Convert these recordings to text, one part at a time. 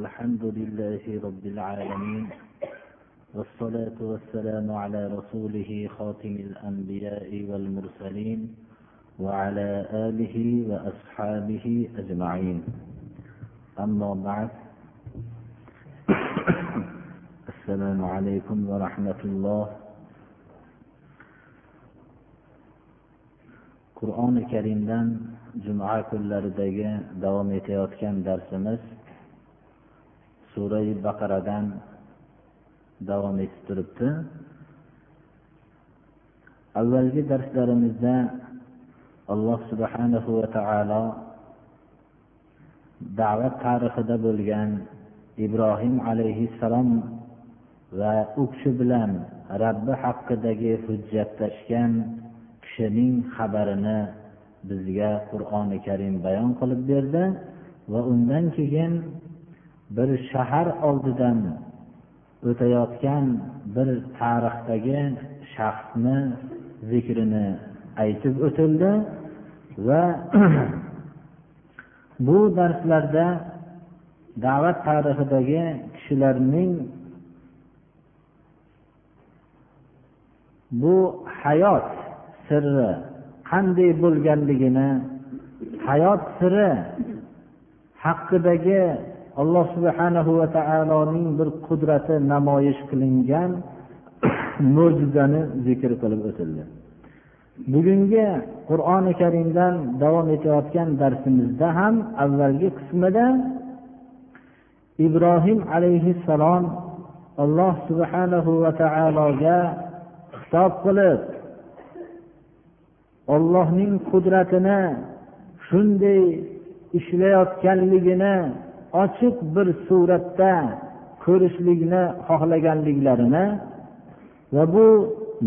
الحمد لله رب العالمين والصلاة والسلام على رسوله خاتم الأنبياء والمرسلين وعلى آله وأصحابه أجمعين. أما بعد السلام عليكم ورحمة الله. qur'oni karimdan juma kunlaridagi davom etayotgan darsimiz surai baqaradan davom etib turibdi. Avvalgi darslarimizda alloh subhanahu va taolo da'vat tarixida bo'lgan ibrohim alayhissalom va u kishi bilan rabbi haqidagi hujjatlashgan kishining xabarini bizga qur'oni karim bayon qilib berdi va undan keyin bir shahar oldidan o'tayotgan bir tarixdagi shaxsni zikrini aytib o'tildi va bu darslarda da'vat tarixidagi kishilarning bu hayot sirri qanday bo'lganligini hayot siri haqidagi alloh subhanahu va taoloning bir qudrati namoyish qilingan mo'jizani zikr qilib o'tildi. Bugungi qur'oni karimdan davom etayotgan darsimizda ham avvalgi qismida ibrohim alayhissalom alloh subhanahu va taologa xitob qilib ollohning qudratini shunday ishlayotganligini ochiq bir suratda ko'rishlikni xohlaganliklarini va bu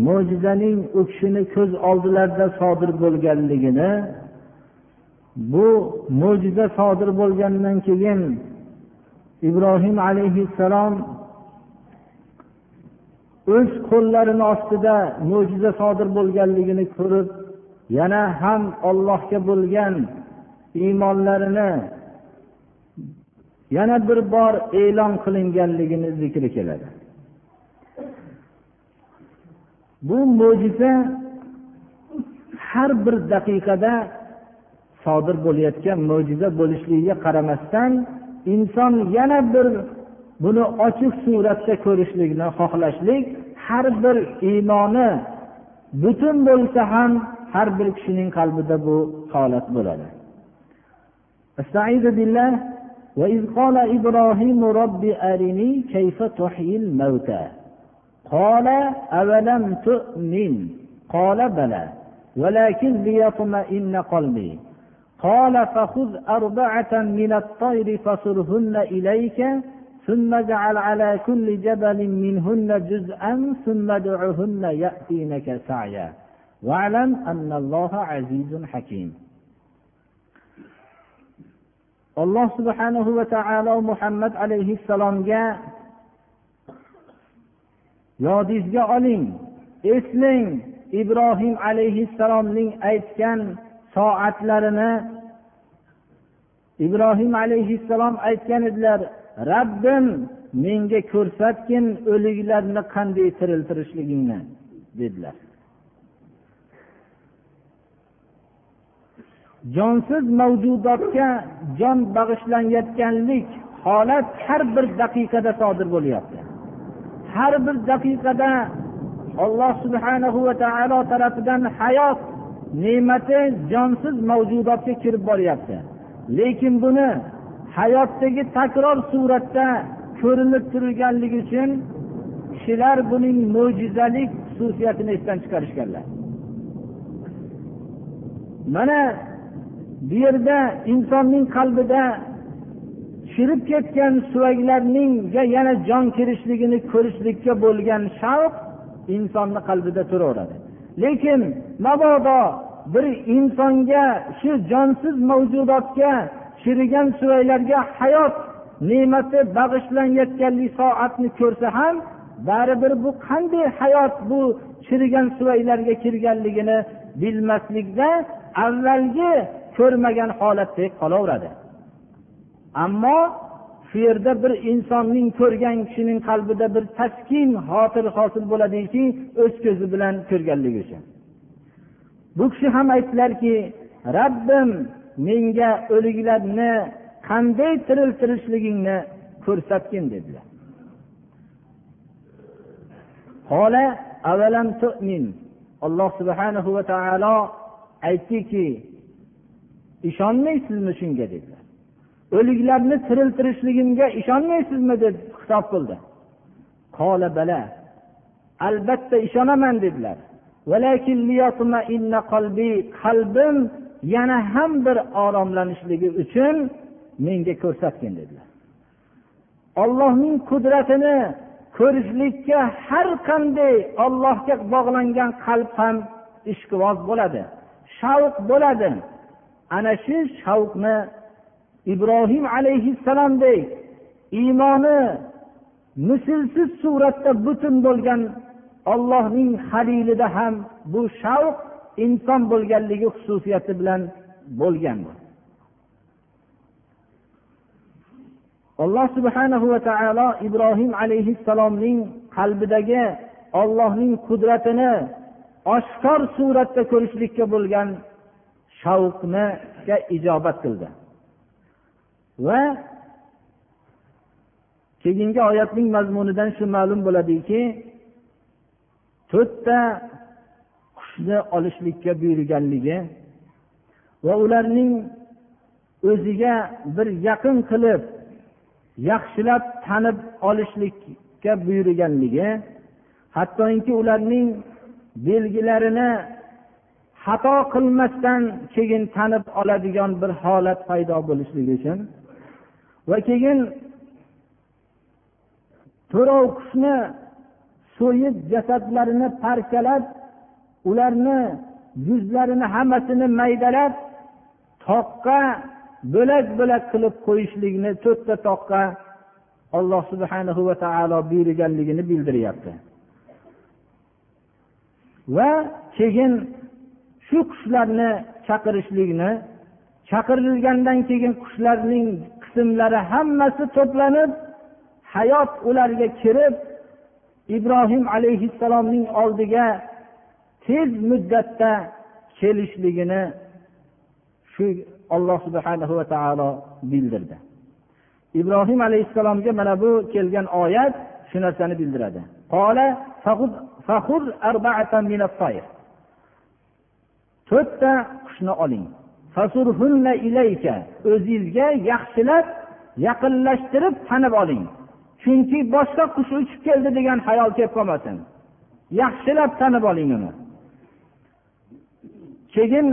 mo'jizaning u kishini ko'z oldilarida sodir bo'lganligini bu mo'jiza sodir bo'lgandan keyin ibrohim alayhissalom o'z qo'llarini ostida mo'jiza sodir bo'lganligini ko'rib yana ham ollohga bo'lgan iymonlarini yana bir bor e'lon qilinganligini zikri keladi. Bu mo'jiza har bir daqiqada sodir bo'layotgan mo'jiza bo'lishligiga qaramasdan inson yana bir buni ochiq suratda ko'rishlikni xohlashlik har bir iymoni butun bo'lsa ham har bir kishining qalbida bu holat bo'ladi. وإذ قال إبراهيم رب أرني كيف تحيي الموتى؟ قال أولم تؤمن؟ قال بلى ولكن ليطمئن قلبي. قال فخذ أربعة من الطير فصرهن إليك ثم اجعل على كل جبل منهن جزءا ثم ادعهن يأتينك سعيا. واعلم أن الله عزيز حكيم. Alloh subhanahu va taolo muhammad alayhissalomga yodingizga oling eslang ibrohim alayhissalomning aytgan soatlarini. Ibrohim alayhissalom aytgan edilar rabbim menga ko'rsatgin o'liklarni qanday tiriltirishligingni dedilar. Jonsiz mavjudotga jon bag'ishlanayotganlik holat har bir daqiqada sodir bo'lyapti. Har bir daqiqada alloh subhanahu va taolo tarafidan hayot ne'mati jonsiz mavjudotga kirib boryapti. Lekin buni hayotdagi takror suratda ko'rinib turganligi uchun kishilar buning mo'jizalik xususiyatini esdan chiqarishganlar. Mana bu yerda insonning qalbida chirib ketgan suvaklarningga yana jon kirishligini ko'rishlikka bo'lgan shavq insonni qalbida turaveradi. Lekin mabodo bir insonga shu jonsiz mavjudotga chirigan suvaylarga hayot ne'mati bag'ishlanayotganlik soatni ko'rsa ham baribir bu qanday hayot bu chirigan suvaylarga kirganligini bilmaslikda avvalgi ko'rmagan holatdek qolaveradi. Ammo shu yerda bir insonning ko'rgan kishining qalbida bir taskin xotir hosil bo'ladiki o'z ko'zi bilan ko'rganligi uchun. Bu kishi ham aytdilarki rabbim menga o'liklarni qanday tiriltirishligingni ko'rsatgin dedilar. Alloh subhanahu va taolo aytdiki ishonmaysizmi shunga dedilar. O'liklarni tiriltirishligimga ishonmaysizmi deb xitob qildi. Qola bala albatta ishonaman dedilar. Qalbim yana ham bir oromlanishligi uchun menga ko'rsatgin dedilar. Ollohning qudratini ko'rishlikka har qanday ollohga bog'langan qalb ham ishqiboz bo'ladi shavq bo'ladi. Ana shu shavqni ibrohim alayhissalomdek iymoni mislsiz suratda butun bo'lgan ollohning halilida ham bu shavq inson bo'lganligi xususiyati bilan bo'lgan alloh subhanahu va taolo ibrohim alayhissalomning qalbidagi ollohning qudratini oshkor suratda ko'rishlikka bo'lgan shavqniga ijobat qildi. Va keyingi oyatning mazmunidan shu ma'lum bo'ladiki to'rtta qushni olishlikka buyurganligi va ularning o'ziga bir yaqin qilib yaxshilab tanib olishlikka buyurganligi hattoki ularning belgilarini xato qilmasdan keyin tanib oladigan bir holat paydo bo'lishligi uchun va keyin to'rov qushni so'yib jasadlarini parchalab ularni yuzlarini hammasini maydalab toqqa bo'lak bo'lak qilib qo'yishlikni to'rtta toqqa alloh subhanahu va taolo buyurganligini bildiryapti. Va keyin shu qushlarni chaqirishlikni chaqirilgandan keyin qushlarning qismlari hammasi to'planib hayot ularga kirib ibrohim alayhissalomning oldiga tez muddatda kelishligini shu alloh subhanahu va taolo bildirdi. Ibrohim alayhissalomga mana bu kelgan oyat shu narsani bildiradi. To'rtta qushni oling. O'zizga yaxshilab yaqinlashtirib tanib oling. Chunki boshqa qush uchib keldi degan hayol kelib qolmasin. Yaxshilab tanib oling uni. Keyin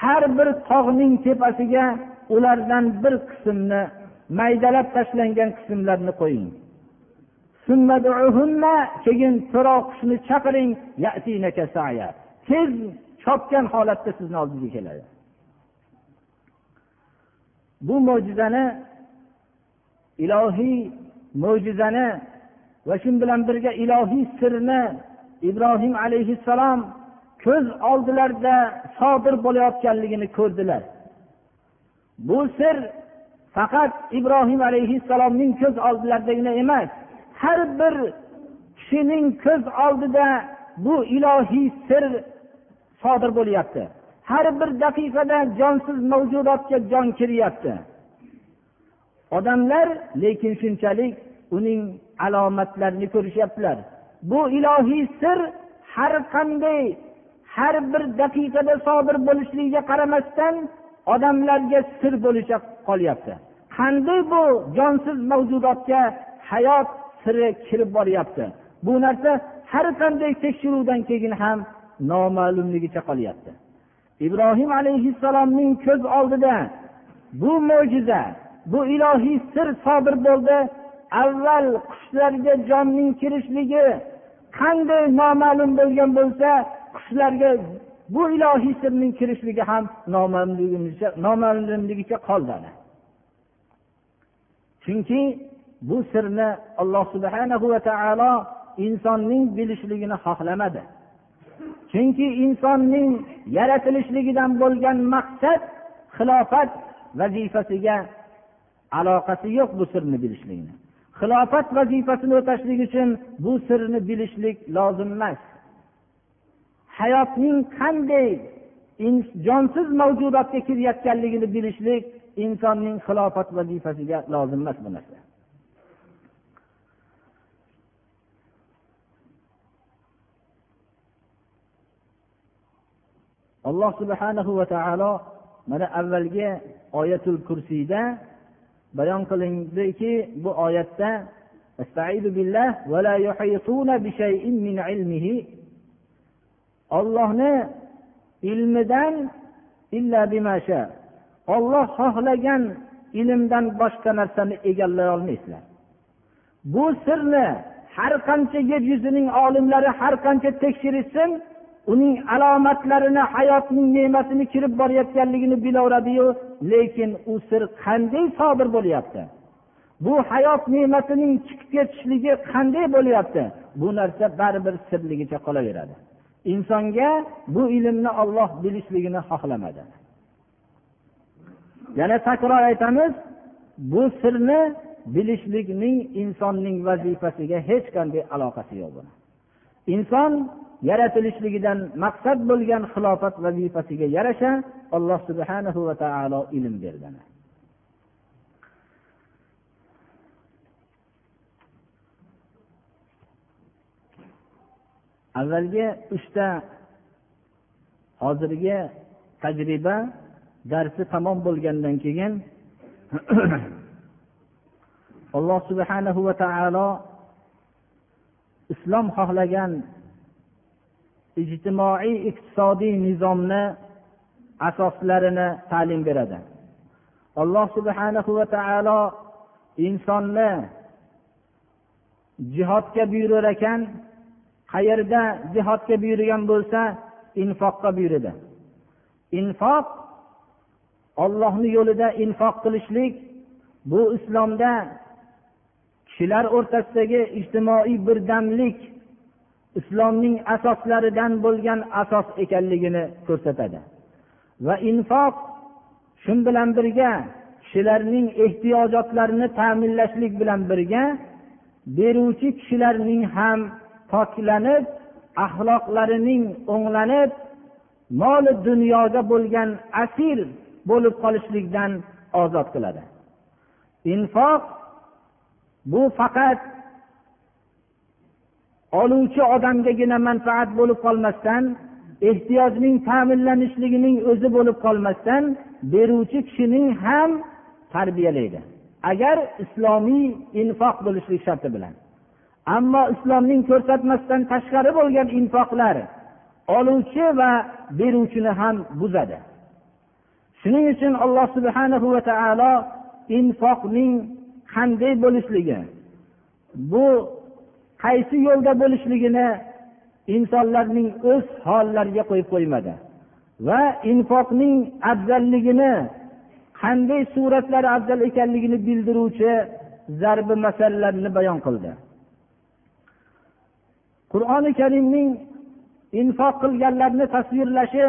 har bir tog'ning tepasiga ulardan bir qismni maydalab tashlangan qismlarni qo'ying. Keyin so'roq qushni chaqiring. Tez chopgan holatda sizni oldingizga keladi. Bu mo'jizani ilohiy mo'jizani va shu bilan birga ilohiy sirni ibrohim alayhissalom ko'z oldilarida sodir bo'layotganligini ko'rdilar. Bu sir faqat ibrohim alayhissalomning ko'z oldilaridagina emas har bir kishining ko'z oldida bu ilohiy sir sodir bo'lyapti. Har bir daqiqada jonsiz mavjudotga jon kiryapti. Odamlar lekin shunchalik uning alomatlarini ko'rishyaptilar. Bu ilohiy sir har qanday har bir daqiqada sodir bo'lishligiga qaramasdan odamlarga sir bo'lisha qolyapti. Qanday bu jonsiz mavjudotga hayot siri kirib boryapti? Bu narsa har qanday tekshiruvdan keyin ham noma'lumligicha qolyapti. Ibrohim alayhissalomning ko'z oldida bu mo'jiza bu ilohiy sir sodir bo'ldi. Avval qushlarga jonning kirishligi qanday noma'lum bo'lgan bo'lsa qushlarga bu ilohiy sirning kirishligi ham noma'lumligicha qoldi chunki bu sirni alloh subhanahu va taolo insonning bilishligini xohlamadi. Chunki insonning yaratilishligidan bo'lgan maqsad xilofat vazifasiga aloqasi yo'q bu sirni bilishlikni. Xilofat vazifasini o'tashlik uchun bu sirni bilishlik lozim emas. Hayotning qanday jonsiz mavjudotga kirayotganligini bilishlik insonning xilofat vazifasiga lozim emas bu narsa. Alloh subhanahu va taolo mana avvalgi oyatul kursiyda bayon qilindiki bu oyatda ollohni ilmidan illa bimasha olloh xohlagan ilmdan boshqa narsani egallay olmaysizlar. Bu sirni har qancha yer yuzining olimlari har qancha tekshirishsin uning alomatlarini hayotning ne'matini kirib borayotganligini bilaveradiyu lekin u sir qanday sodir bo'lyapti? Bu hayot ne'matining chiqib ketishligi qanday bo'lyapti? Bu narsa baribir sirligicha qolaveradi. Insonga bu ilmni olloh bilishligini xohlamadi. Yana takror aytamiz bu sirni bilishlikning insonning vazifasiga hech qanday aloqasi yo'q inson yaratilishligidan maqsad bo'lgan xilofat vazifasiga yarasha alloh subhana va taolo ilm bergan. Avvalgi uchta hozirgi tajriba darsi tamom bo'lgandan keyin alloh subhanahu va taolo islom xohlagan ijtimoiy iqtisodiy nizomni asoslarini ta'lim beradi. Alloh subhanahu va taolo insonni jihodga buyurar ekan qayerda jihodga buyurgan bo'lsa infoqqa buyurdi infoq ollohni yo'lida infoq qilishlik bu islomda kishilar o'rtasidagi ijtimoiy birdamlik islomning asoslaridan bo'lgan asos ekanligini ko'rsatadi. Va infoq shu bilan birga kishilarning ehtiyojotlarini ta'minlashlik bilan birga beruvchi kishilarning ham poklanib axloqlarining o'nglanib moli dunyoga bo'lgan asir bo'lib qolishlikdan ozod qiladi. Infoq bu faqat oluvchi odamgagina manfaat bo'lib qolmasdan ehtiyojning ta'minlanishligining o'zi bo'lib qolmasdan beruvchi kishining ham tarbiyalaydi. Agar islomiy infoq bo'lishlik sharti bilan. Ammo islomning ko'rsatmasidan tashqari bo'lgan infoqlar oluvchi va beruvchini ham buzadi. Shuning uchun alloh subhanahu va taolo infoqning qanday bo'lishligi bu qaysi yo'lda bo'lishligini insonlarning o'z hollariga qo'yib qo'ymadi va infoqning afzalligini qanday suratlar afzal ekanligini bildiruvchi zarbi masalalarni bayon qildi. Qur'oni karimning infoq qilganlarni tasvirlashi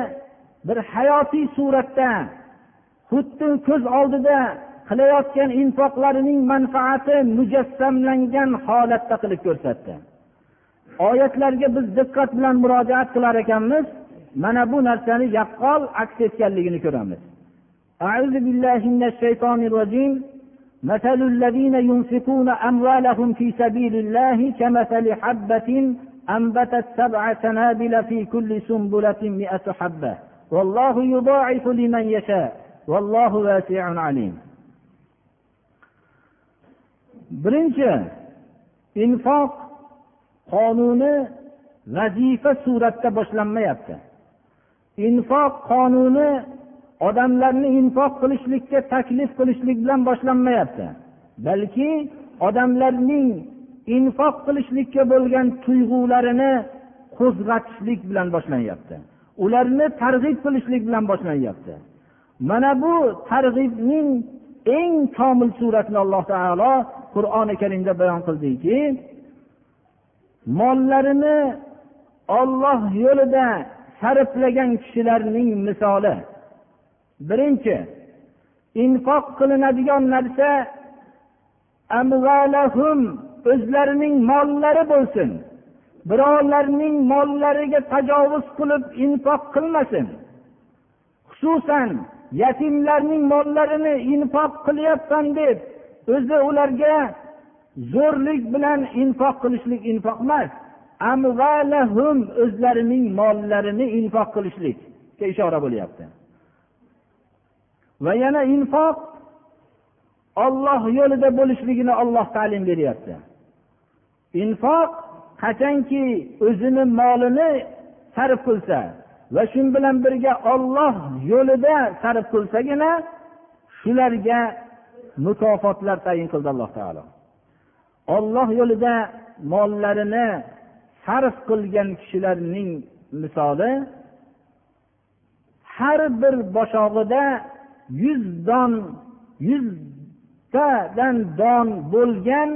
bir hayotiy suratda xuddi ko'z oldida qilayotgan infoqlarining manfaati mujassamlangan holatda qilib ko'rsatdi oyatlarga biz diqqat bilan murojaat qilar ekanmiz mana bu narsani yaqqol aks etganligini ko'ramiz أعوذ بالله من الشيطان الرجيم مثل الذين ينفقون أموالهم في سبيل الله كمثل حبة أنبتت سبع سنابل في كل سنبلة مئة حبة والله يضاعف لمن يشاء والله واسع عليم birinchi infoq qonuni vazifa suratda boshlanmayapti. Infoq qonuni odamlarni infoq qilishlikka taklif qilishlik bilan boshlanmayapti. Balki odamlarning infoq qilishlikka bo'lgan tuyg'ularini qo'zg'atishlik bilan boshlanyapti ularni targ'ib qilishlik bilan boshlanyapti mana bu targ'ibning eng komil suratini alloh taolo qur'oni karimda bayon qildiki mollarini olloh yo'lida sarflagan kishilarning misoli. Birinchi infoq qilinadigan narsa o'zlarining mollari bo'lsin. Birovlarning mollariga tajovuz qilib infoq qilmasin. Xususan yatimlarning mollarini infoq qilyapman deb o'zi ularga zo'rlik bilan infoq qilishlik infoq emas o'zlarining mollarini infoq qilishlikka ishora bo'lyapti. Va yana infoq olloh yo'lida bo'lishligini olloh ta'lim beryapti. Infoq qachonki o'zini molini sarf qilsa va shu bilan birga olloh yo'lida sarf qilsagina shularga mukofotlar tayin qildi alloh taolo. Olloh yo'lida mollarini sarf qilgan kishilarning misoli har bir boshog'ida yuz don yuztadan don bo'lgan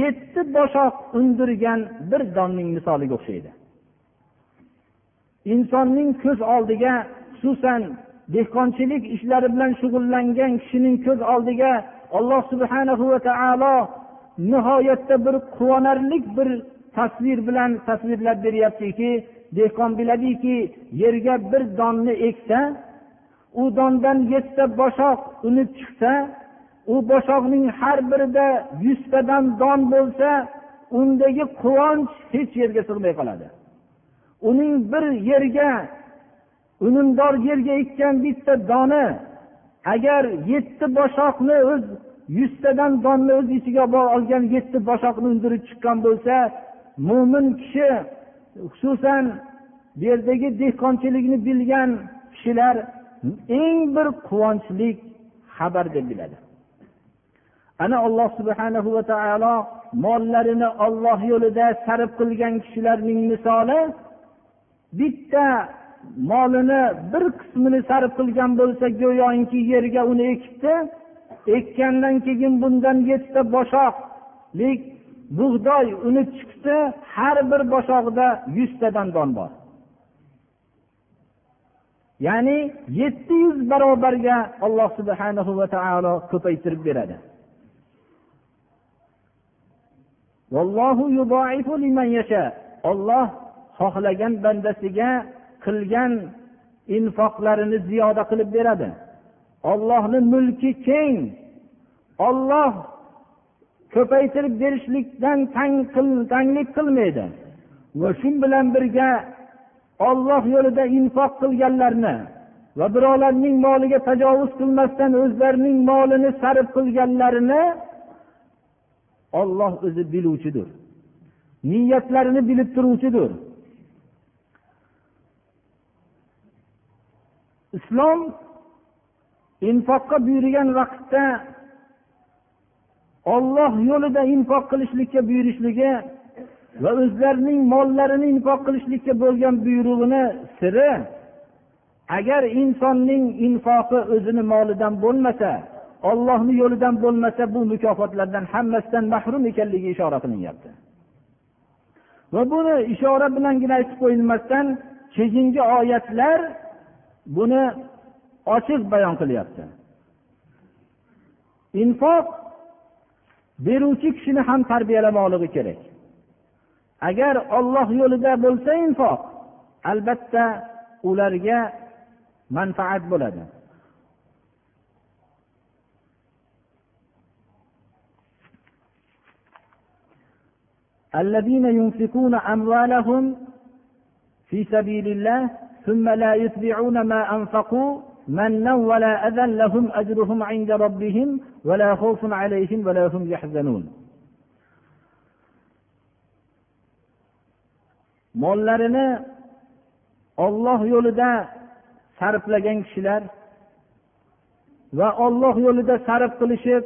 yetti boshoq undirgan bir donning misoliga o'xshaydi. Insonning ko'z oldiga xususan dehqonchilik ishlari bilan shug'ullangan kishining ko'z oldiga alloh subhana va taolo nihoyatda bir quvonarli bir tasvir bilan tasvirlab beryaptiki dehqon biladiki yerga bir donni eksa u dondan yettita boshoq unib chiqsa u boshoqning har birida yuztadan don bo'lsa undagi quvonch hech yerga sig'may qoladi. Uning bir yerga unumdor yerga ekkan bitta dona agar yetti boshoqni o'z yuztadan donni o'z ichiga olgan yetti boshoqni undirib chiqqan bo'lsa mo'min kishi xususan bu yerdagi dehqonchilikni bilgan kishilar eng bir quvonchli xabar deb biladi. Ana alloh subhanahu va taolo mollarini olloh yo'lida sarf qilgan kishilarning misoli bitta molini bir qismini sarf qilgan bo'lsa go'yoki yerga uni ekibdi ekkandan keyin bundan yettita boshoqlik bug'doy uni chiqdi har bir boshog'ida yuztadan don bor. Ya'ni yetti yuz barobarga alloh subhanahu va taolo ko'paytirib beradi. Olloh xohlagan bandasiga qilgan infoqlarini ziyoda qilib beradi. Ollohni mulki keng. Olloh ko'paytirib berishlikdan tanglik qilmaydi. Va shu bilan birga olloh yo'lida infoq qilganlarni va birovlarning moliga tajovuz qilmasdan o'zlarining molini sarf qilganlarini olloh o'zi biluvchidir. Niyatlarini bilib turuvchidir. Islom infoqqa buyurgan vaqtda olloh yo'lida infoq qilishlikka buyurishligi va o'zlarining mollarini infoq qilishlikka bo'lgan buyrug'ini siri agar insonning infoqi o'zini molidan bo'lmasa ollohni yo'lidan bo'lmasa bu mukofotlardan hammasidan mahrum ekanligi ishora qilinyapti. Va buni ishora bilangina aytib qo'yilmasdan keyingi oyatlar buni ochiq bayon qilyapti infoq beruvchi kishini ham tarbiyalamoqligi kerak agar olloh yo'lida bo'lsa infoq albatta ularga manfaat bo'ladi الذين ينفقون أموالهم في سبيل الله ثم لا يتبعون ما أنفقوا منا ولا أذى لهم أجرهم عند ربهم ولا خوف عليهم ولا هم يحزنون mollarini olloh yo'lida sarflagan kishilar va olloh yo'lida sarf qilishib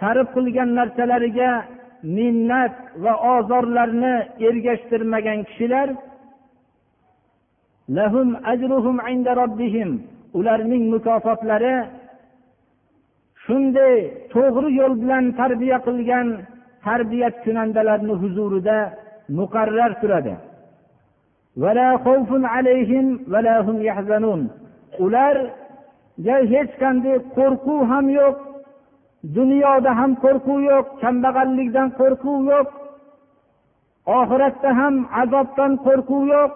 sarf qilgan narsalariga minnat va ozorlarni ergashtirmagan kishilar lahum ajruhum inda robbihim. Ularning mukofotlari shunday to'g'ri yo'l bilan tarbiya qilgan tarbiyat kunandalarni huzurida muqarrar turadi. Ularga hech qanday qo'rquv ham yo'q dunyoda ham qo'rquv yo'q kambag'allikdan qo'rquv yo'q. Oxiratda ham azobdan qo'rquv yo'q.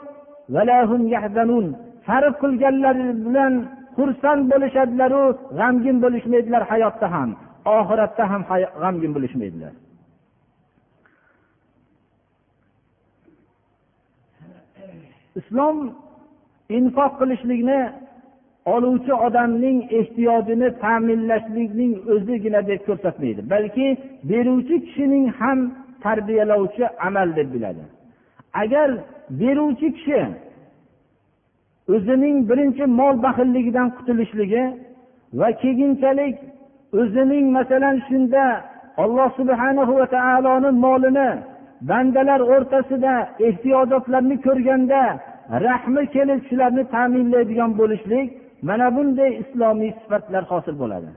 Sarf qilganlari bilan xursand bo'lishadilaru g'amgin bo'lishmaydilar hayotda ham. Oxiratda ham g'amgin bo'lishmaydilar. Islom infoq qilishlikni oluvchi odamning ehtiyojini ta'minlashlikning o'zigina deb ko'rsatmaydi. Balki beruvchi kishining ham tarbiyalovchi amal deb biladi. Agar beruvchi kishi o'zining birinchi mol baxilligidan qutulishligi va keyinchalik o'zining masalan shunda alloh subhanahu va taoloni molini bandalar o'rtasida ehtiyojotlarni ko'rganda rahmi kelib shularni ta'minlaydigan bo'lishlik mana bunday islomiy sifatlar hosil bo'ladi.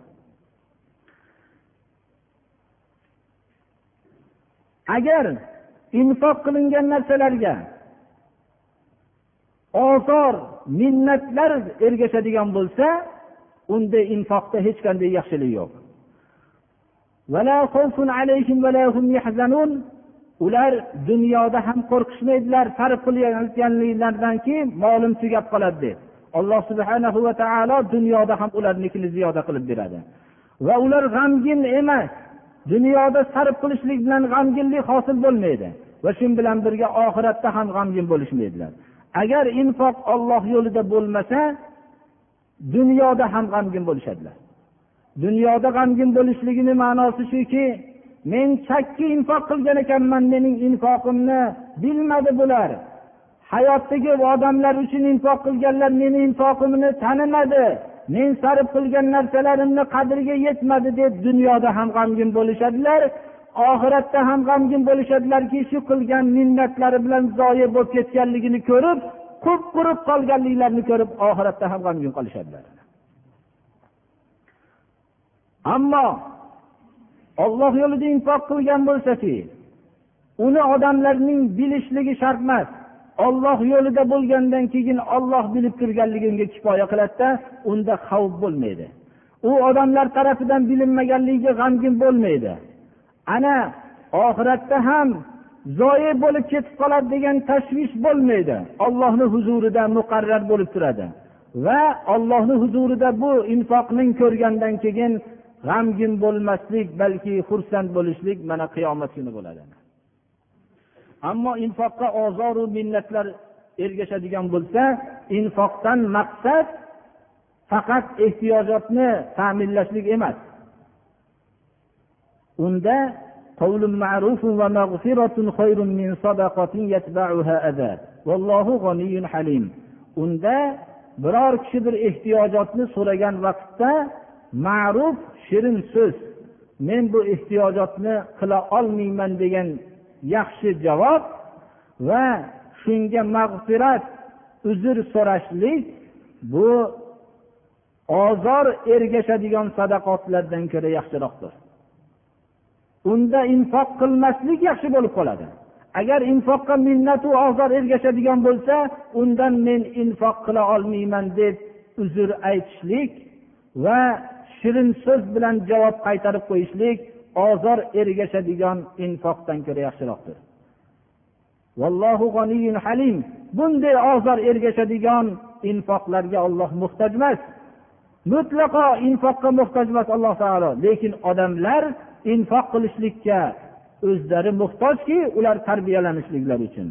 Agar infoq qilingan narsalarga ozor minnatlar ergashadigan bo'lsa unda infoqda hech qanday yaxshilik yo'q. Ular dunyoda ham qo'rqishmaydilar sarf qilayotganliklaridanki keyin molim tugab qoladi deb. Alloh subhanahu va taolo dunyoda ham ularnikini ziyoda qilib beradi. Va ular g'amgin emas dunyoda sarf qilishlik bilan g'amginlik hosil bo'lmaydi va shu bilan birga oxiratda ham g'amgin bo'lishmaydilar. Agar infoq olloh yo'lida bo'lmasa dunyoda ham g'amgin bo'lishadilar. Dunyoda g'amgin bo'lishligini ma'nosi shuki men chakki infoq qilgan ekanman mening infoqimni bilmadi bular. Hayotdagi odamlar uchun infoq qilganlar meni infoqimni tanimadi. Men sarf qilgan narsalarimni qadriga yetmadi deb dunyoda ham g'amgin bo'lishadilar oxiratda ham g'amgin bo'lishadilarki shu qilgan minnatlari bilan zoye bo'lib ketganligini ko'rib qup qurib qolganliklarini ko'rib oxiratda ham g'amgin qolishadilar. Ammo olloh yo'lida infoq qilgan bo'lsachi uni odamlarning bilishligi shart emas. Olloh yo'lida bo'lgandan keyin olloh bilib turganligimga kifoya qiladida unda xavf bo'lmaydi. U odamlar tarafidan bilinmaganligiga g'amgin bo'lmaydi. Ana oxiratda ham zoyi bo'lib ketib qoladi degan tashvish bo'lmaydi. Ollohni huzurida muqarrar bo'lib turadi. Va ollohni huzurida bu infoqning ko'rgandan keyin g'amgin bo'lmaslik balki xursand bo'lishlik mana qiyomat kuni bo'ladi. Ammo infoqqa ozoru minnatlar ergashadigan bo'lsa infoqdan maqsad faqat ehtiyojotni ta'minlashlik emas. Unda unda biror kishi bir ehtiyojotni so'ragan vaqtda ma'ruf shirin so'z men bu ehtiyojotni qila olmayman degan yaxshi javob va shunga mag'firat uzr so'rashlik bu ozor ergashadigan sadaqotlardan ko'ra yaxshiroqdir. Unda infoq qilmaslik yaxshi bo'lib qoladi. Agar infoqqa minnatu ozor ergashadigan bo'lsa undan men infoq qila olmayman deb uzr aytishlik va shirin so'z bilan javob qaytarib qo'yishlik ozor ergashadigan infoqdan ko'ra yaxshiroqdir. Vallohu g'aniyyun halim. Bunday ozor ergashadigan infoqlarga olloh muhtoj emas. Mutlaqo infoqqa muhtoj emas alloh taolo. Lekin odamlar infoq qilishlikka o'zlari muhtojki ular tarbiyalanishliklari uchun.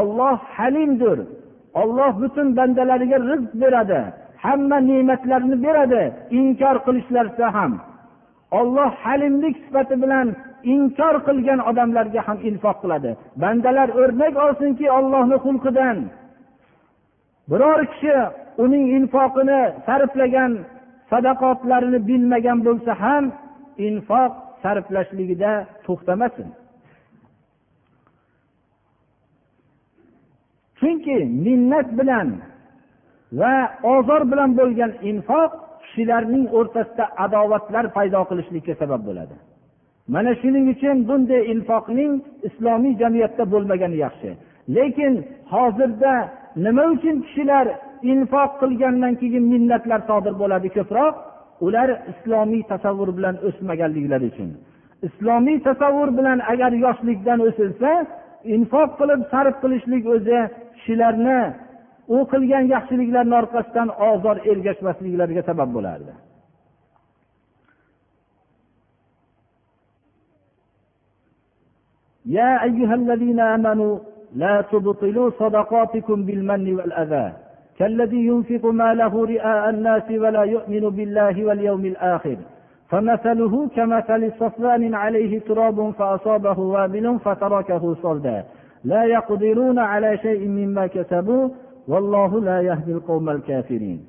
Olloh halimdir. Olloh butun bandalariga rizq beradi. Hamma ne'matlarni beradi. Inkor qilishlarsa ham. Olloh halimlik sifati bilan inkor qilgan odamlarga ham infoq qiladi. Bandalar o'rnak olsinki ollohni xulqidan. Biror kishi uning infoqini sarflagan sadaqotlarini bilmagan bo'lsa ham infoq sarflashligida to'xtamasin. Chunki minnat bilan va ozor bilan bo'lgan infoq kishilarning o'rtasida adovatlar paydo qilishlikka sabab bo'ladi. Mana shuning uchun bunday infoqning islomiy jamiyatda bo'lmagani yaxshi. Lekin hozirda nima uchun kishilar infoq qilgandan keyin minnatlar sodir bo'ladi ko'proq? Ular islomiy tasavvur bilan o'smaganliklari uchun. Islomiy tasavvur bilan agar yoshlikdan o'silsa infoq qilib sarf qilishlik o'zi kishilarni u qilgan yaxshiliklarni orqasidan ozor ergashmasliklariga sabab bo'lardi. يا أيها الذين آمنوا لا تبطلوا صدقاتكم بالمن والأذى كالذي ينفق ماله رئاء الناس ولا يؤمن بالله واليوم الآخر فمثله كمثل صفوان عليه تراب فأصابه وابل فتركه صلدا لا يقدرون على شيء مما كسبوا vallohu la yahdil qavmal kafirin.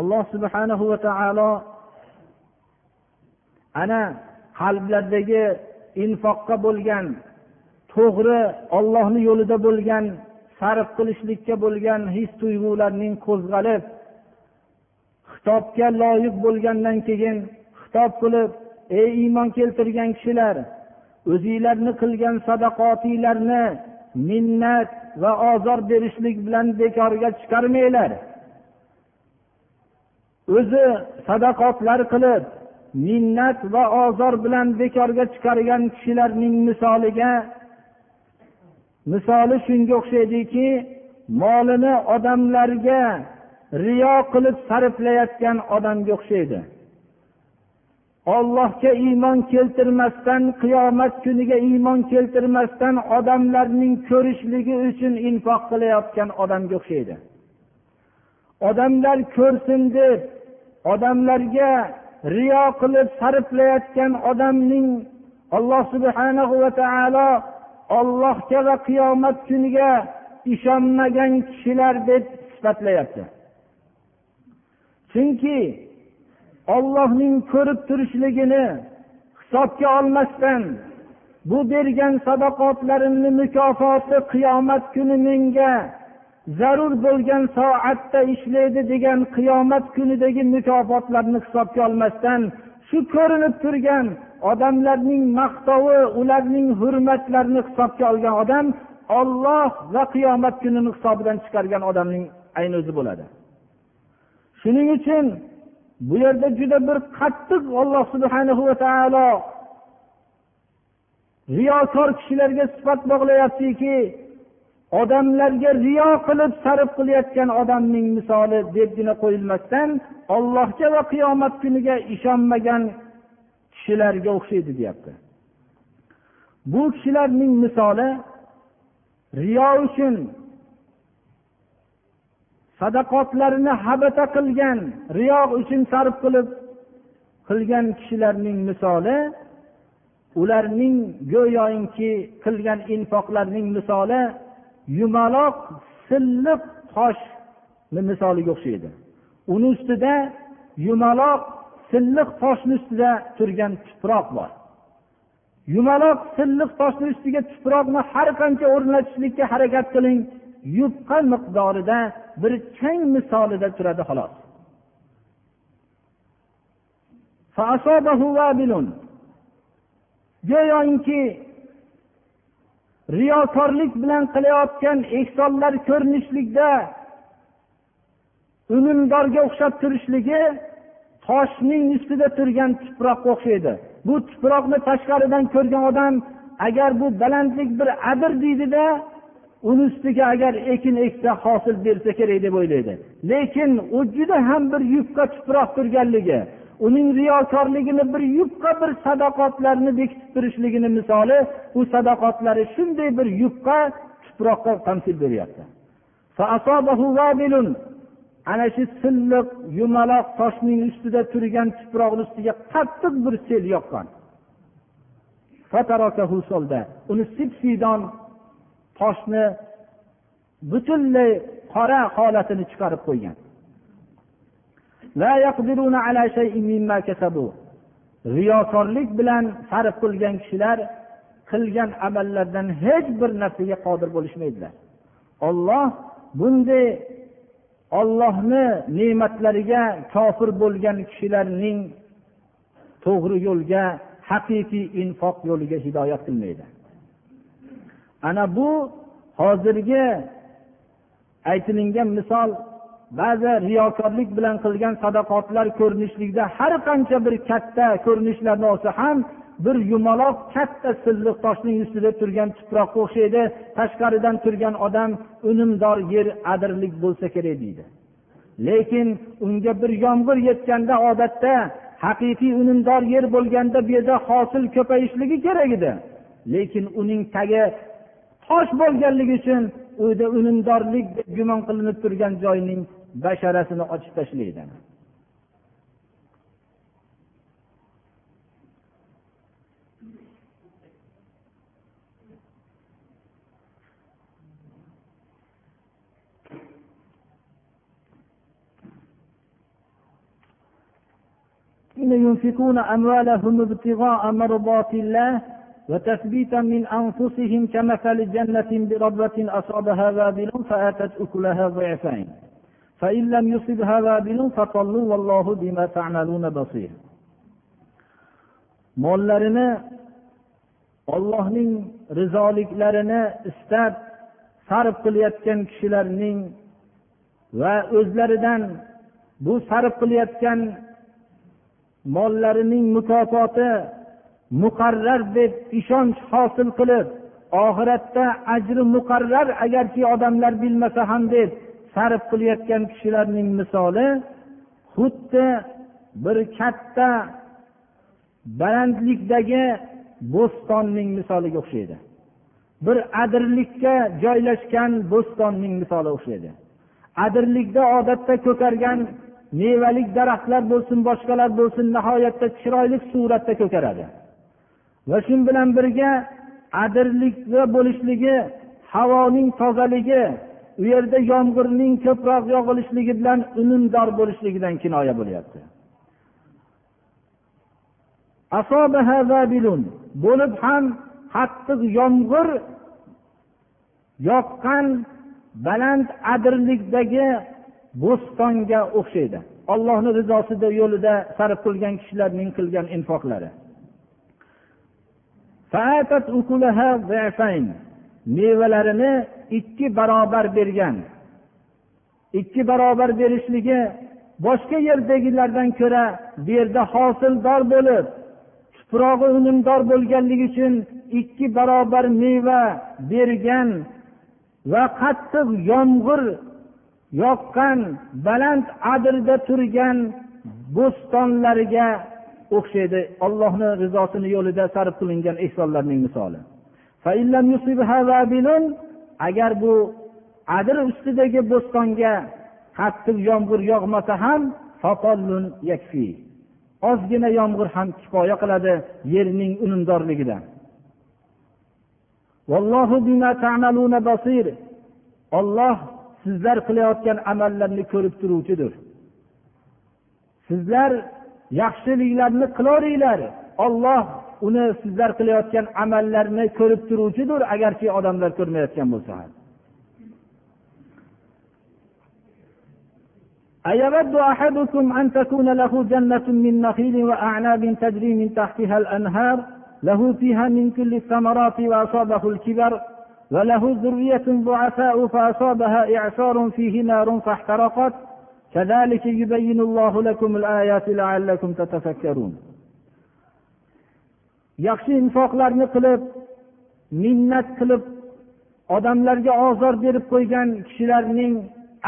Alloh subhanahu va taolo ana qalblardagi infoqqa bo'lgan to'g'ri ollohni yo'lida bo'lgan sarf qilishlikka bo'lgan his tuyg'ularning qo'zg'alib xitobga loyiq bo'lgandan keyin xitob qilib ey iymon keltirgan kishilar o'zinglarni qilgan sadaqotinglarni minnat va ozor berishlik bilan bekorga chiqarmanglar. O'zi sadaqotlar qilib minnat va ozor bilan bekorga chiqargan kishilarning misoliga misoli shunga o'xshaydiki molini odamlarga riyo qilib sarflayotgan odamga o'xshaydi. Ollohga iymon keltirmasdan qiyomat kuniga iymon keltirmasdan odamlarning ko'rishligi uchun infoq qilayotgan odamga o'xshaydi. Odamlar ko'rsin deb odamlarga riyo qilib sarflayotgan odamning alloh subhanahu va taolo ollohga va qiyomat kuniga ishonmagan kishilar deb sifatlayapti. Chunki ollohning ko'rib turishligini hisobga olmasdan bu bergan sadoqotlarimni mukofoti qiyomat kuni menga zarur bo'lgan soatda ishlaydi degan qiyomat kunidagi mukofotlarni hisobga olmasdan shu ko'rinib turgan odamlarning maqtovi ularning hurmatlarini hisobga olgan odam olloh va qiyomat kunini hisobidan chiqargan odamning ayni o'zi bo'ladi. Shuning uchun bu yerda juda bir qattiq olloh subhanahu va taolo riyokor kishilarga sifat bog'layaptiki odamlarga riyo qilib sarf qilayotgan odamning misoli debgina qo'yilmasdan ollohga va qiyomat kuniga ishonmagan kishilarga o'xshaydi deyapti. Bu kishilarning misoli riyo uchun sadaqotlarini habata qilgan riyo uchun sarf qilib qilgan kishilarning misoli ularning go'yoinki qilgan infoqlarning misoli yumaloq silliq toshni misoliga o'xshaydi. Uni ustida yumaloq silliq toshni ustida turgan tuproq bor. Yumaloq silliq toshni ustiga tuproqni har qancha o'rnatishlikka harakat qiling. Yupqa miqdorida bir chang misolida turadi xolos. Go'yoki riyokorlik bilan qilayotgan ehsonlar ko'rinishlikda unumdorga o'xshab turishligi toshning ustida turgan tuproqqa o'xshaydi. Bu tuproqni tashqaridan ko'rgan odam agar bu balandlik bir adir deydida uni ustiga agar ekin eksa hosil bersa kerak deb o'ylaydi. Lekin u juda ham bir yupqa tuproq turganligi uning riyokorligini bir yupqa bir sadoqatlarni bekitib turishligini misoli u sadoqatlari shunday bir yupqa tuproqqa tamsil beryapti. Ana shu silliq yumaloq toshning ustida turgan tuproqni ustiga qattiq bir sel yoqqan. Uni sipsiydon toshni butunlay qora holatini chiqarib qo'ygan. Riyokorlik bilan sarf qilgan kishilar qilgan amallardan hech bir narsaga qodir bo'lishmaydilar. Olloh bunday ollohni ne'matlariga kofir bo'lgan kishilarning to'g'ri yo'lga haqiqiy infoq yo'liga hidoyat qilmaydi. Ana bu hozirgi aytilingan misol ba'zi riyokorlik bilan qilgan sadaqotlar ko'rinishlikda har qancha bir katta ko'rinishlarni olsa ham bir yumaloq katta silliq toshning ustida turgan tuproqqa o'xshaydi tashqaridan turgan odam unumdor yer adirlik bo'lsa kerak deydi. Lekin unga bir yomg'ir yetganda odatda haqiqiy unumdor yer bo'lganda bu yerda hosil ko'payishligi kerak edi. Lekin uning tagi tosh bo'lganligi uchun u yerda unumdorlik deb gumon qilinib turgan joyning basharasini ochib tashlaydi ينفقون أموالهم ابتغاء مرضات الله وتثبيتا من أنفسهم كمثل جنة بربوة أصابها وابل فآتت أكلها ضعفين فإن لم يصبها وابل فطلوا والله بما تعملون بصير mollarini ollohning rizoliklarini istab sarf qilayotgan kishilarning va o'zlaridan bu sarf qilayotgan mollarining mukofoti muqarrar deb ishonch hosil qilib oxiratda ajri muqarrar agarki odamlar bilmasa ham deb sarf qilayotgan kishilarning misoli xuddi bir katta balandlikdagi bo'stonning misoliga o'xshaydi. Bir adirlikka joylashgan bo'stonning misoli o'xshaydi. Adirlikda odatda ko'kargan mevalik daraxtlar bo'lsin boshqalar bo'lsin nihoyatda chiroyli suratda ko'karadi. Va shu bilan birga adirlikda bo'lishligi havoning tozaligi u yerda yomg'irning ko'proq yog'ilishligi bilan unumdor bo'lishligidan kinoya bo'lyapti. Bo'lib ham qattiq yomg'ir yoqqan baland adirlikdagi bo'stonga o'xshaydi. Ollohni rizosida yo'lida sarf qilgan kishilarning qilgan infoqlari. Mevalarini ikki barobar bergan. Ikki barobar berishligi boshqa yerdagilardan ko'ra bu yerda hosildor bo'lib tuprog'i unumdor bo'lganligi uchun ikki barobar meva bergan va qattiq yomg'ir yoqqan baland adirda turgan bo'stonlarga o'xshaydi ollohni rizosini yo'lida sarf qilingan ehsonlarning misoli. Agar bu adir ustidagi bo'stonga qattiq yomg'ir yog'masa ham ozgina yomg'ir ham kifoya qiladi yerning unumdorligidan olloh sizlar qilayotgan amallarni ko'rib turuvchidir. Sizlar yaxshiliklarni qilaveringlar olloh uni sizlar qilayotgan amallarni ko'rib turuvchidir agarki odamlar ko'rmayotgan bo'lsa ham أيود أحدكم أن تكون له جنة من نخيل وأعناب تجري من تحتها الأنهار له فيها من كل الثمرات وأصابه الكبر وله ذرية ضعفاء فأصابها إعصار فيه نار فاحترقت كذلك يبين الله لكم الآيات لعلكم تتفكرون yaxshi infoqlarni qilib minnat qilib odamlarga ozor berib qo'ygan kishilarning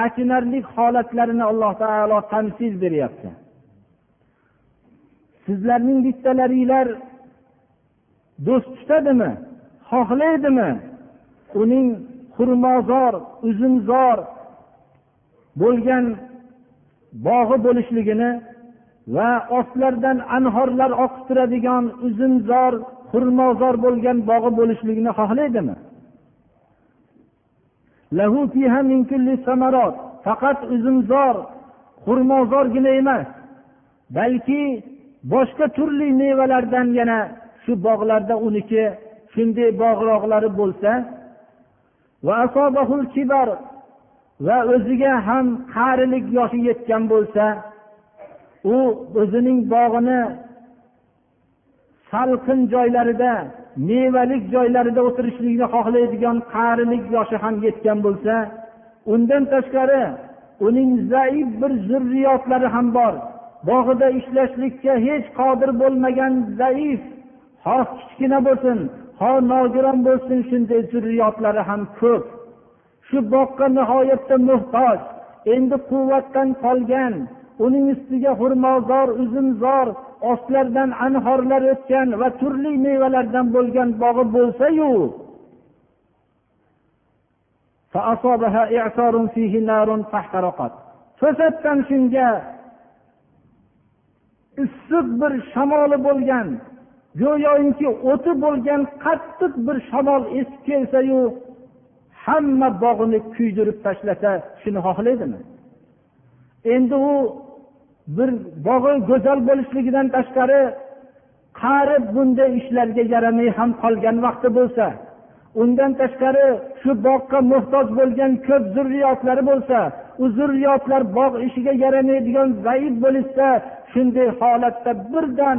achinarli holatlarini alloh taolo tamsil beryapti sizlarning bittalaringlar do'st tutadimi xohlaydimi uning xurmozor uzumzor bo'lgan bog'i bo'lishligini va ostlaridan anhorlar oqib turadigan uzumzor xurmozor bo'lgan bog'i bo'lishligini xohlaydimi? Faqat uzumzor xurmozorgina emas balki boshqa turli mevalardan yana shu bog'larda uniki shunday bog'roqlari bo'lsa va o'ziga ham qarilik yoshi yetgan bo'lsa u o'zining bog'ini salqin joylarida mevalik joylarida o'tirishlikni xohlaydigan qarilik yoshi ham yetgan bo'lsa undan tashqari uning zaif bir zurriyotlari ham bor. Bog'ida ishlashlikka hech qodir bo'lmagan zaif ho kichkina bo'lsin ho nogiron bo'lsin shunday zurriyotlari ham ko'p. Shu boqqa nihoyatda muhtoj endi quvvatdan qolgan uning ustiga xurmozor uzumzor ostlardan anhorlar o'tgan va turli mevalardan bo'lgan bog'i bo'lsayu to'satdan shunga issiq bir shamoli bo'lgan go'yoki o'ti bo'lgan qattiq bir shamol esib kelsayu hamma bog'ini kuydirib tashlasa shuni xohlaydimi? Endi u bir bog'i go'zal bo'lishligidan tashqari qari bunday ishlarga yaramay ham qolgan vaqti bo'lsa undan tashqari shu bog'ga muhtoj bo'lgan ko'p zurriyotlari bo'lsa u zurriyotlar bog' ishiga yaramaydigan zaif bo'lishsa shunday holatda birdan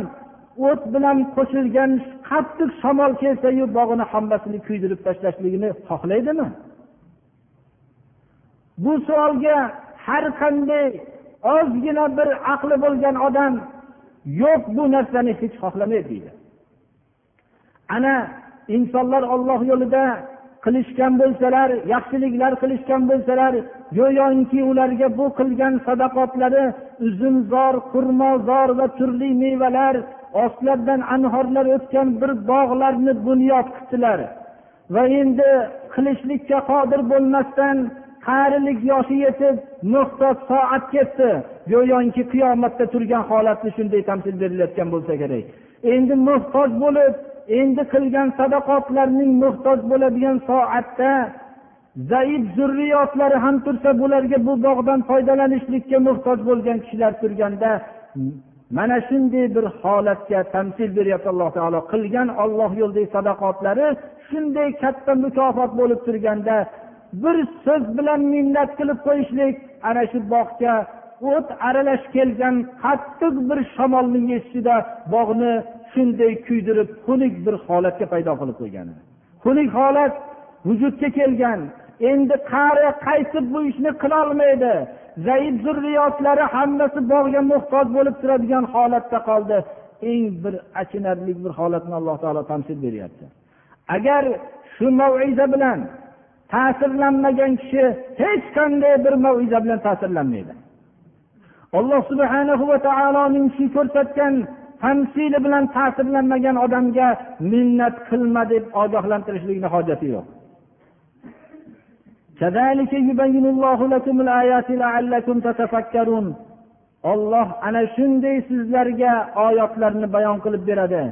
o't bilan qo'shilgan qattiq shamol kelsayu bog'ini hammasini kuydirib tashlashligini xohlaydimi? Bu savolga har qanday ozgina bir aqli bo'lgan odam yo'q bu narsani hech xohlamaydi deydi. Ana insonlar olloh yo'lida qilishgan bo'lsalar yaxshiliklar qilishgan bo'lsalar go'yoki ularga bu qilgan sadaqotlari uzumzor xurmozor va turli mevalar ostlaridan anhorlar o'tgan bir bog'larni bunyod qildilar va endi qilishlikka qodir bo'lmasdan qarilik yoshi yetib muhtoj soat ketdi. Go'yoki qiyomatda turgan holatni shunday tamsil berilayotgan bo'lsa kerak. Endi muhtoj bo'lib endi qilgan sadaqotlarning muhtoj bo'ladigan soatda zaif zurriyotlari ham tursa bularga bu bog'dan foydalanishlikka muhtoj bo'lgan kishilar turganda mana shunday bir holatga tamsil beryapti alloh taolo. Qilgan olloh yo'lidagi sadaqotlari shunday katta mukofot bo'lib turganda bir so'z bilan minnat qilib qo'yishlik ana shu bog'ga o't aralash kelgan qattiq bir shamolning esishida bog'ni shunday kuydirib xunuk bir holatga paydo qilib qo'ygan. Xunuk holat vujudga kelgan. Endi qari qaytib bu ishni qilolmaydi? Zaif zurriyotlari hammasi bog'ga muhtoj bo'lib turadigan holatda qoldi. Eng bir achinarli bir holatni alloh taolo tamsil beryapti. Agar shu maiza bilan ta'sirlanmagan kishi hech qanday bir maiza bilan ta'sirlanmaydi. Alloh subhanahu va taoloning shu ko'rsatgan tamsili bilan ta'sirlanmagan odamga minnat qilma deb ogohlantirishlikni hojati yo'q. Olloh ana shunday sizlarga oyatlarni bayon qilib beradi.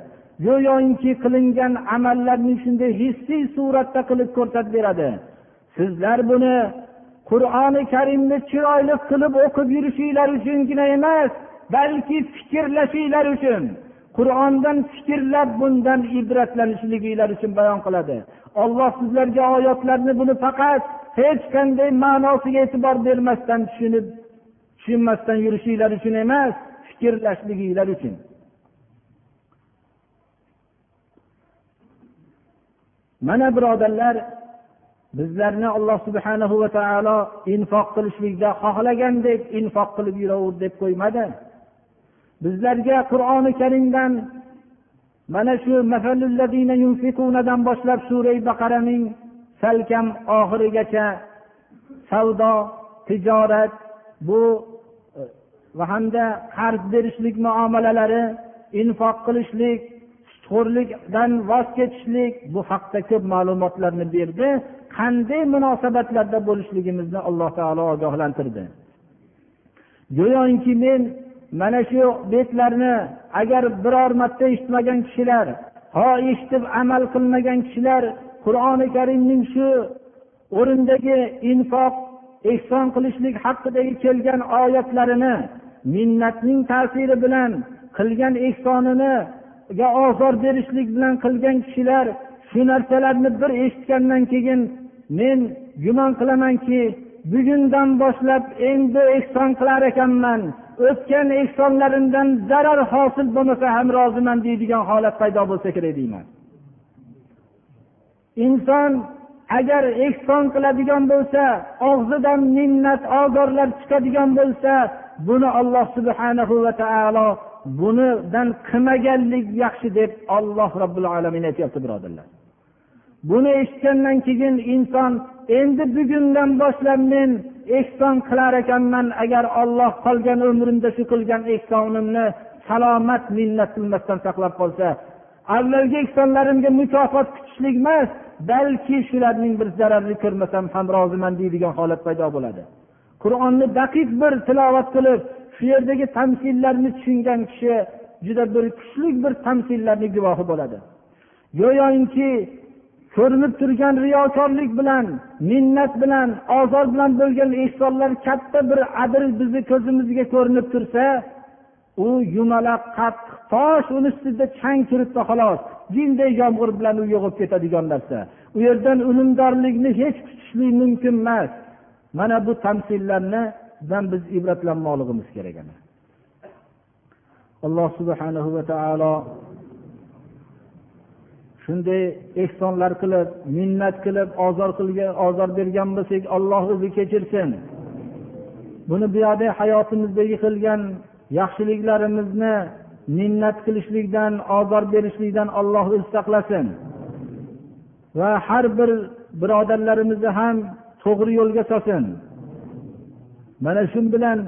Go'yoki qilingan amallarni shunday hissiy suratda qilib ko'rsatib beradi. Sizlar buni qur'oni karimni chiroyli qilib o'qib yurishinglar uchungina emas. Balki fikrlashinglar uchun qur'ondan fikrlab bundan ibratlanishliginglar uchun bayon qiladi. Olloh sizlarga oyatlarni buni faqat hech qanday ma'nosiga e'tibor bermasdan tushunib tushunmasdan yurishinglar uchun emas fikrlashliginglar uchun. Mana birodarlar bizlarni alloh subhanahu va taolo infoq qilishlikda xohlagandek infoq qilib yuraver deb qo'ymadi. Bizlarga qur'oni karimdan mana shu dan boshlab surai baqaraning salkam oxirigacha savdo tijorat bu va hamda qarz berishlik muomalalari infoq qilishlik sutxo'rlikdan voz kechishlik bu haqda ko'p ma'lumotlarni berdi. Qanday munosabatlarda bo'lishligimizni alloh taolo ogohlantirdi. Go'yoki men mana shu betlarni agar biror marta eshitmagan kishilar ho eshitib amal qilmagan kishilar qur'oni karimning shu o'rindagi infoq ehson qilishlik haqidagi kelgan oyatlarini minnatning ta'siri bilan qilgan ehsoniniga ozor berishlik bilan qilgan kishilar shu narsalarni bir eshitgandan keyin men gumon qilamanki bugundan boshlab endi ehson qilar ekanman. O'tgan ehsonlarimdan zarar hosil bo'lmasa ham roziman deydigan holat paydo bo'lsa kerak deyman. Inson agar ehson qiladigan bo'lsa og'zidan minnat ozorlar chiqadigan bo'lsa buni alloh subhanahu va taolo bunidan qilmaganlik yaxshi deb olloh robbil alamin aytyapti birodarlar. Buni eshitgandan keyin inson endi bugundan boshlab men ehson qilar ekanman agar olloh qolgan umrimda shu qilgan ehsonimni salomat minnat qilmasdan saqlab qolsa avvalgi ehsonlarimga mukofot kutishlik emas balki shularning bir zararini ko'rmasam ham roziman deydigan holat paydo bo'ladi. Qur'onni daqiq bir tilovat qilib shu yerdagi tamsillarni tushungan kishi juda bir kuchli bir tamsillarni guvohi bo'ladi. Go'yoki ko'rinib turgan riyokorlik bilan minnat bilan ozor bilan bo'lgan ehsonlar katta bir adir bizni ko'zimizga ko'rinib tursa u yumaloq qattiq tosh uni ustida chang turibdi xolos. Jinday yomg'ir bilan u yo'g'ib ketadigan narsa. U yerdan unumdorlikni hech kutishlik mumkin emas. Mana bu tamsillarnidan biz ibratlanmoqligimiz kerak alloh subhanahu va taolo shunday ehsonlar qilib minnat qilib ozor qilgan ozor bergan bo'lsak olloh o'zi kechirsin. Buni buyoqda hayotimizdagi qilgan yaxshiliklarimizni minnat qilishlikdan ozor berishlikdan olloh o'zi saqlasin. Va har bir birodarlarimizni ham to'g'ri yo'lga solsin. Mana shu bilan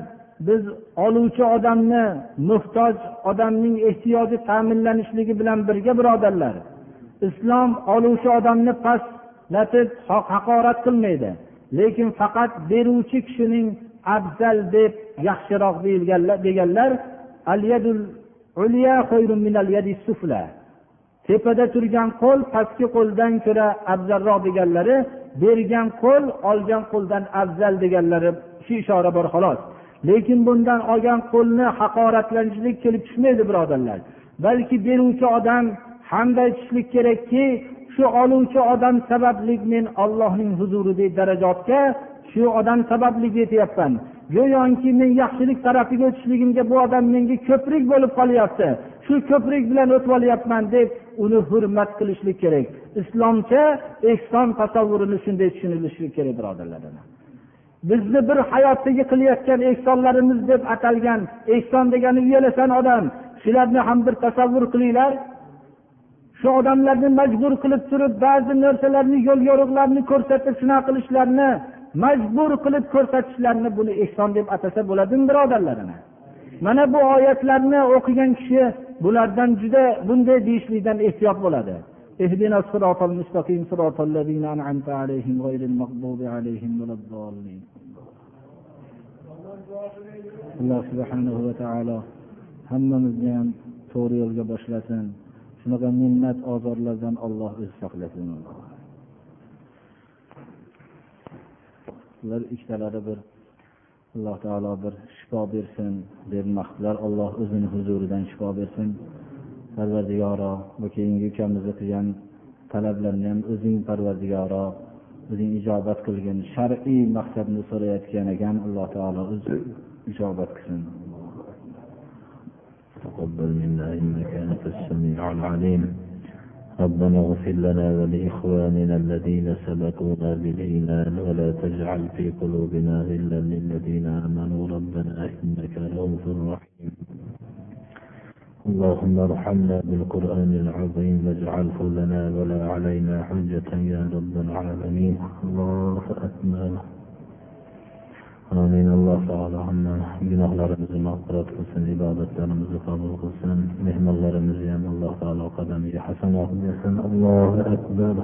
biz oluvchi odamni muhtoj odamning ehtiyoji ta'minlanishligi bilan birga birodarlar islom oluvchi odamni pastlatib haqorat qilmaydi. Lekin faqat beruvchi kishining afzal deb yaxshiroq deganlar tepada turgan qo'l pastki qo'ldan ko'ra afzalroq deganlari bergan qo'l olgan qo'ldan afzal deganlari shu ishora bor xolos. Lekin bundan olgan qo'lni haqoratlanishlik kelib tushmaydi birodarlar. Balki beruvchi odam hamda aytishlik kerakki shu oluvchi odam sababli men ollohning huzuridagi darajotga shu odam sababli yetyapman go'yoki men yaxshilik tarafiga o'tishligimga bu odam menga ko'prik bo'lib qolyapti. Shu ko'prik bilan o'tib olyapman deb uni hurmat qilishlik kerak. Islomcha ehson tasavvurini shunday tushunilishi kerak birodarlar bizni bir hayotdagi qilayotgan ehsonlarimiz deb atalgan ehson degani uyalasan odam. Shularni ham bir tasavvur qilinglar. shu odamlarni majbur qilib turib ba'zi narsalarni yo'l yo'riqlarni ko'rsatib shunaqa qilishlarini majbur qilib ko'rsatishlarini buni ehson deb atasa bo'ladimi birodarlar mana bu oyatlarni o'qigan kishi bulardan juda bunday deyishlikdan ehtiyot bo'ladi اهدنا الصراط المستقيم صراط الذين أنعمت عليهم غير المغضوب عليهم ولا الضالين alloh subhanahu va taolo hammamizni ham to'g'ri yo'lga boshlasin shunaqa minnat ozorlardan olloh o'zi saqlasin. Ular ikkitalari bir alloh taolo bir shifo bersin deb alloh o'zini huzuridan shifo bersin. Parvardigoro bu keyingi ukamizni qilgan talablarni ham o'zing parvardigoro o'zing ijobat qilgin shar'iy maqsadni so'rayotgan ekan alloh taolo o'zi ijobat qilsin. تقبل منا إنك أنت السميع العليم. ربنا اغفر لنا ولإخواننا الذين سبقونا بالإيمان ولا تجعل في قلوبنا غلا للذين آمنوا. ربنا إنك رؤوف رحيم. اللهم ارحمنا بالقرآن العظيم واجعله لنا ولا علينا حجة يا رب العالمين. الله أكبر. Amin alloh taolo hamma gunohlarimizni mag'firat qilsin ibodatlarimizni qabul qilsin mehmonlarimizni ham alloh taolo qadamiga hasanat bersin allohu akbar